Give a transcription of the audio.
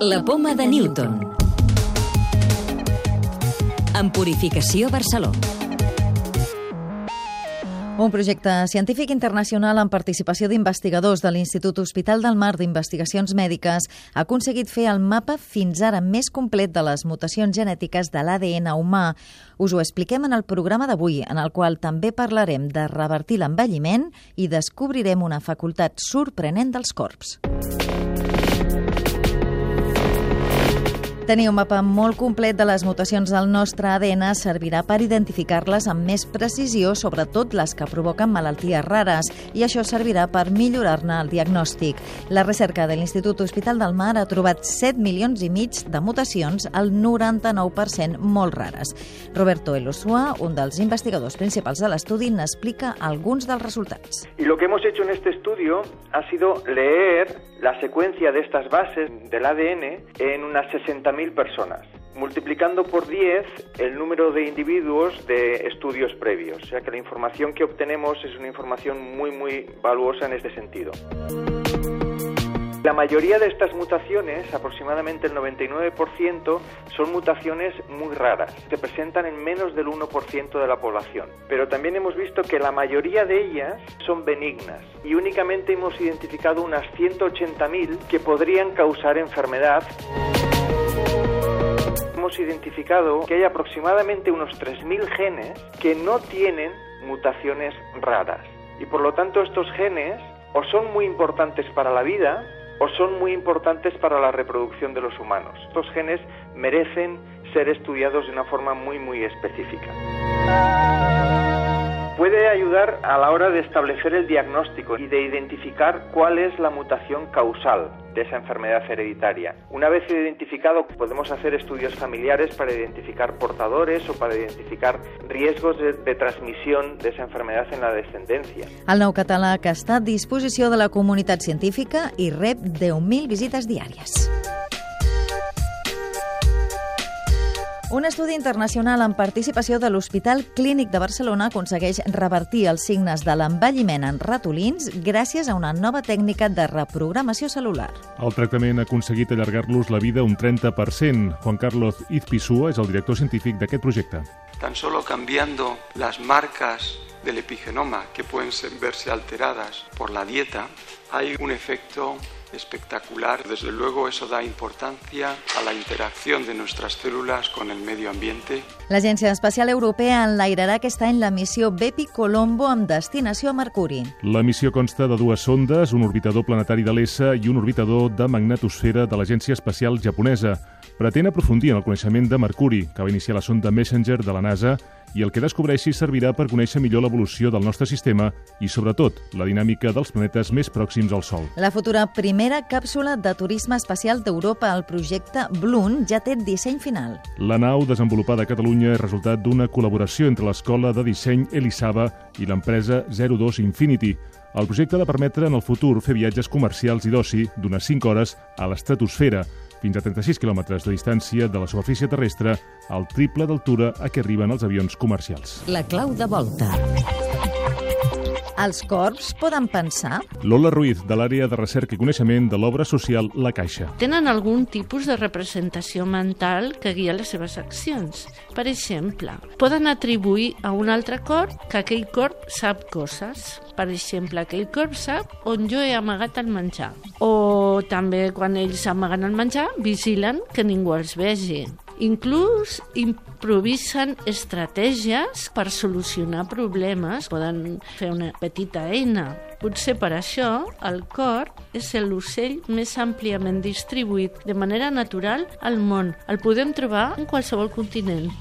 La poma de Newton. En Purificació Barceló. Un projecte científic internacional amb participació d'investigadors de l'Institut Hospital del Mar d'Investigacions Mèdiques ha aconseguit fer el mapa fins ara més complet de les mutacions genètiques de l'ADN humà. Us ho expliquem en el programa d'avui, en el qual també parlarem de revertir l'envelliment i descobrirem una facultat sorprenent dels corps. Tenir un mapa molt complet de les mutacions del nostre ADN servirà per identificar-les amb més precisió, sobretot les que provoquen malalties rares, i això servirà per millorar-ne el diagnòstic. La recerca de l'Institut Hospital del Mar ha trobat 7 milions i mig de mutacions, el 99% molt rares. Roberto Elosua, un dels investigadors principals de l'estudi, n'explica alguns dels resultats. Y lo que hemos hecho en este estudio ha sido leer la secuencia de estas bases del ADN en unas 60.000 personas, multiplicando por 10 el número de individuos de estudios previos. O sea que la información que obtenemos es una información muy, muy valuosa en este sentido. La mayoría de estas mutaciones, aproximadamente el 99%, son mutaciones muy raras. Se presentan en menos del 1% de la población. Pero también hemos visto que la mayoría de ellas son benignas y únicamente hemos identificado unas 180.000 que podrían causar enfermedad. Hemos identificado que hay aproximadamente unos 3.000 genes que no tienen mutaciones raras. Y por lo tanto estos genes o son muy importantes para la vida o son muy importantes para la reproducción de los humanos. Estos genes merecen ser estudiados de una forma muy muy específica. Puede ayudar a la hora de establecer el diagnóstico y de identificar cuál es la mutación causal de esa enfermedad hereditaria. Una vez identificado, podemos hacer estudios familiares para identificar portadores o para identificar riesgos de, de de esa enfermedad en la descendencia. El nou català que està a disposició de la comunitat científica i rep 10.000 visites diàries. Un estudi internacional amb participació de l'Hospital Clínic de Barcelona aconsegueix revertir els signes de l'envelliment en ratolins gràcies a una nova tècnica de reprogramació celular. El tractament ha aconseguit allargar-los la vida un 30%. Juan Carlos Izpisua és el director científic d'aquest projecte. Tan solo cambiando las marcas del epigenoma que pueden ser- verse alteradas por la dieta, hay un efecto espectacular. Desde luego eso da importancia a la interacción de nuestras células con el medio ambiente. L'Agència Espacial Europea enlairarà aquest any la missió Bepi Colombo amb destinació a Mercuri. La missió consta de dues sondes, un orbitador planetari de l'ESA i un orbitador de magnetosfera de l'Agència Espacial Japonesa. Pretén aprofundir en el coneixement de Mercuri, que va iniciar la sonda Messenger de la NASA, i el que descobreixi servirà per conèixer millor l'evolució del nostre sistema i, sobretot, la dinàmica dels planetes més pròxims al Sol. La futura primera càpsula de turisme espacial d'Europa, el projecte Bloon, ja té disseny final. La nau, desenvolupada a Catalunya, és resultat d'una col·laboració entre l'Escola de Disseny Elisava i l'empresa 02 Infinity. El projecte ha de permetre en el futur fer viatges comercials i d'oci d'unes 5 hores a l'estratosfera, fins a 36 quilòmetres de distància de la superfície terrestre, al triple d'altura a què arriben els avions comercials. La clau de volta. Els corps poden pensar? Lola Ruiz, de l'àrea de recerca i coneixement de l'obra social La Caixa. tenen algun tipus de representació mental que guia les seves accions. Per exemple, poden atribuir a un altre corp que aquell corp sap coses. Per exemple, aquell corp sap on jo he amagat el menjar. O també quan ells amaguen el menjar, vigilen que ningú els vegi. Inclús improvisen estratègies per solucionar problemes. Poden fer una petita eina. Potser per això el cor és l'ocell més àmpliament distribuït de manera natural al món. El podem trobar en qualsevol continent.